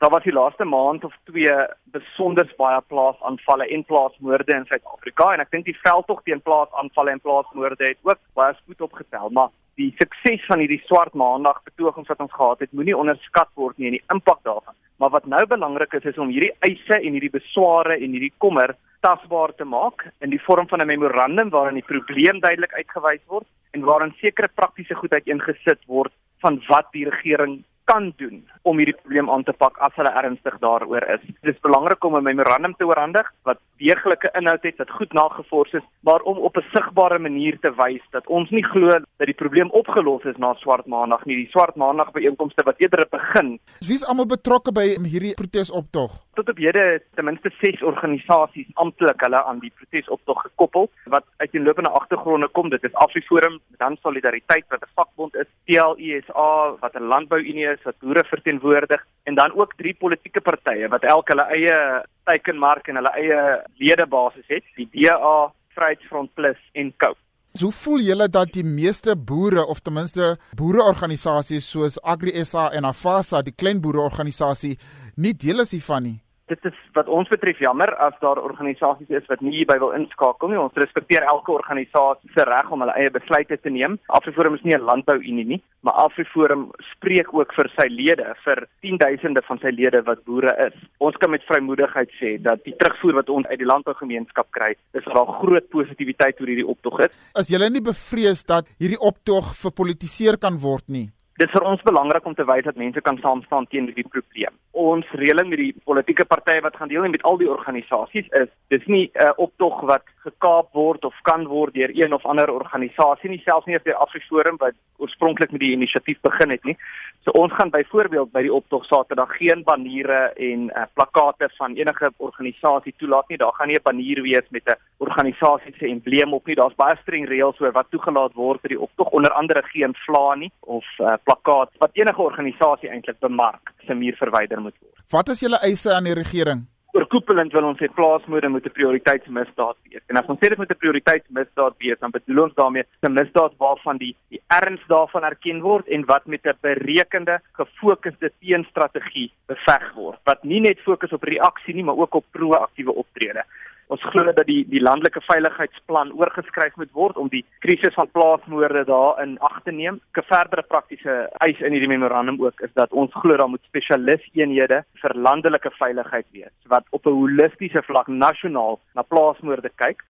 Daar was die laaste maand of twee besonder baie plaasaanvalle en plaasmoorde in Suid-Afrika en ek dink die veldtog teen plaasaanvalle en plaasmoorde het ook baie spoed opgetel, maar die sukses van hierdie swart maandag betogings wat ons gehad het, moenie onderskat word nie en die impak daarvan. Maar wat nou belangrik is is om hierdie eise en hierdie besware en hierdie kommer tasbaar te maak in die vorm van 'n memorandum waarin die probleem duidelik uitgewys word en waarin sekere praktiese goedheid ingesit word van wat die regering kan doen om hierdie probleem aan te pak as hulle ernstig daaroor is. Dit is belangrik om 'n memorandum te oorhandig wat deeglike inhoud het, wat goed nagevors is, maar om op 'n sigbare manier te wys dat ons nie glo dat die probleem opgelos is na Swart Maandag nie. Die Swart Maandag byeenkomste wat eerder begin. Wie is almal betrokke by hierdie protesoptog? Tot op hede ten minste 6 organisasies amptelik hulle aan die protesoptog gekoppel wat uit 'n lopende agtergronde kom. Dit is Afriforum, dan Solidariteit wat 'n vakbond is, TLESA wat 'n landbouunie is wat boere verteenwoordig en dan ook drie politieke partye wat elk hulle eie teikenmark en hulle eie ledebasis het, die DA, Vryheidsfront Plus en COPE. So voel julle dat die meeste boere of ten minste boereorganisasies soos AgriSA en Afasa, die klein boereorganisasie, nie deel is hiervan nie dit is wat ons betref jammer as daar organisasies is wat nie hierby wil inskakel nie. Ons respekteer elke organisasie se reg om hulle eie besluite te neem. Afriforum is nie 'n landbouunie nie, maar Afriforum spreek ook vir sy lede, vir tienduisende van sy lede wat boere is. Ons kan met vrymoedigheid sê dat die terugvoer wat ons uit die landbougemeenskap kry, is daar groot positiwiteit oor hierdie optog is. As jy nie bevrees dat hierdie optog verpolitiseer kan word nie. Dit is vir ons belangrik om te wys dat mense kan saam staan teen hierdie probleem. Ons reëling met die politieke partye wat gaan deel en met al die organisasies is dis nie 'n uh, optog wat gekaap word of kan word deur een of ander organisasie nie, selfs nie deur Afriforum wat oorspronklik met die inisiatief begin het nie. So ons gaan byvoorbeeld by die optog Saterdag geen baniere en uh, plakate van enige organisasie toelaat nie. Daar gaan nie 'n banier wees met 'n organisasie se embleem op nie. Daar's baie streng reëls oor wat toegelaat word by die optog, onder andere geen vla nie of uh, plakkaat wat enige organisasie eintlik bemark se muur verwyder moet word. Wat is julle eise aan die regering? Oorkoepelend wil ons hê plaasmoorde moet 'n prioriteitsmisdaad wees. En as ons sê dit moet 'n prioriteitsmisdaad wees, dan bedoel ons daarmee 'n misdaad waarvan die die erns daarvan erken word en wat met 'n berekende, gefokusde teenstrategie beveg word. Wat nie net fokus op reaksie nie, maar ook op proaktiewe optrede. Ons glo dat die die landelike veiligheidsplan oorgeskryf moet word om die krisis van plaasmoorde daarin ag te neem. 'n Verdere praktiese eis in hierdie memorandum ook is dat ons glo daar moet spesialiseenhede vir landelike veiligheid wees wat op 'n holistiese vlak nasionaal na plaasmoorde kyk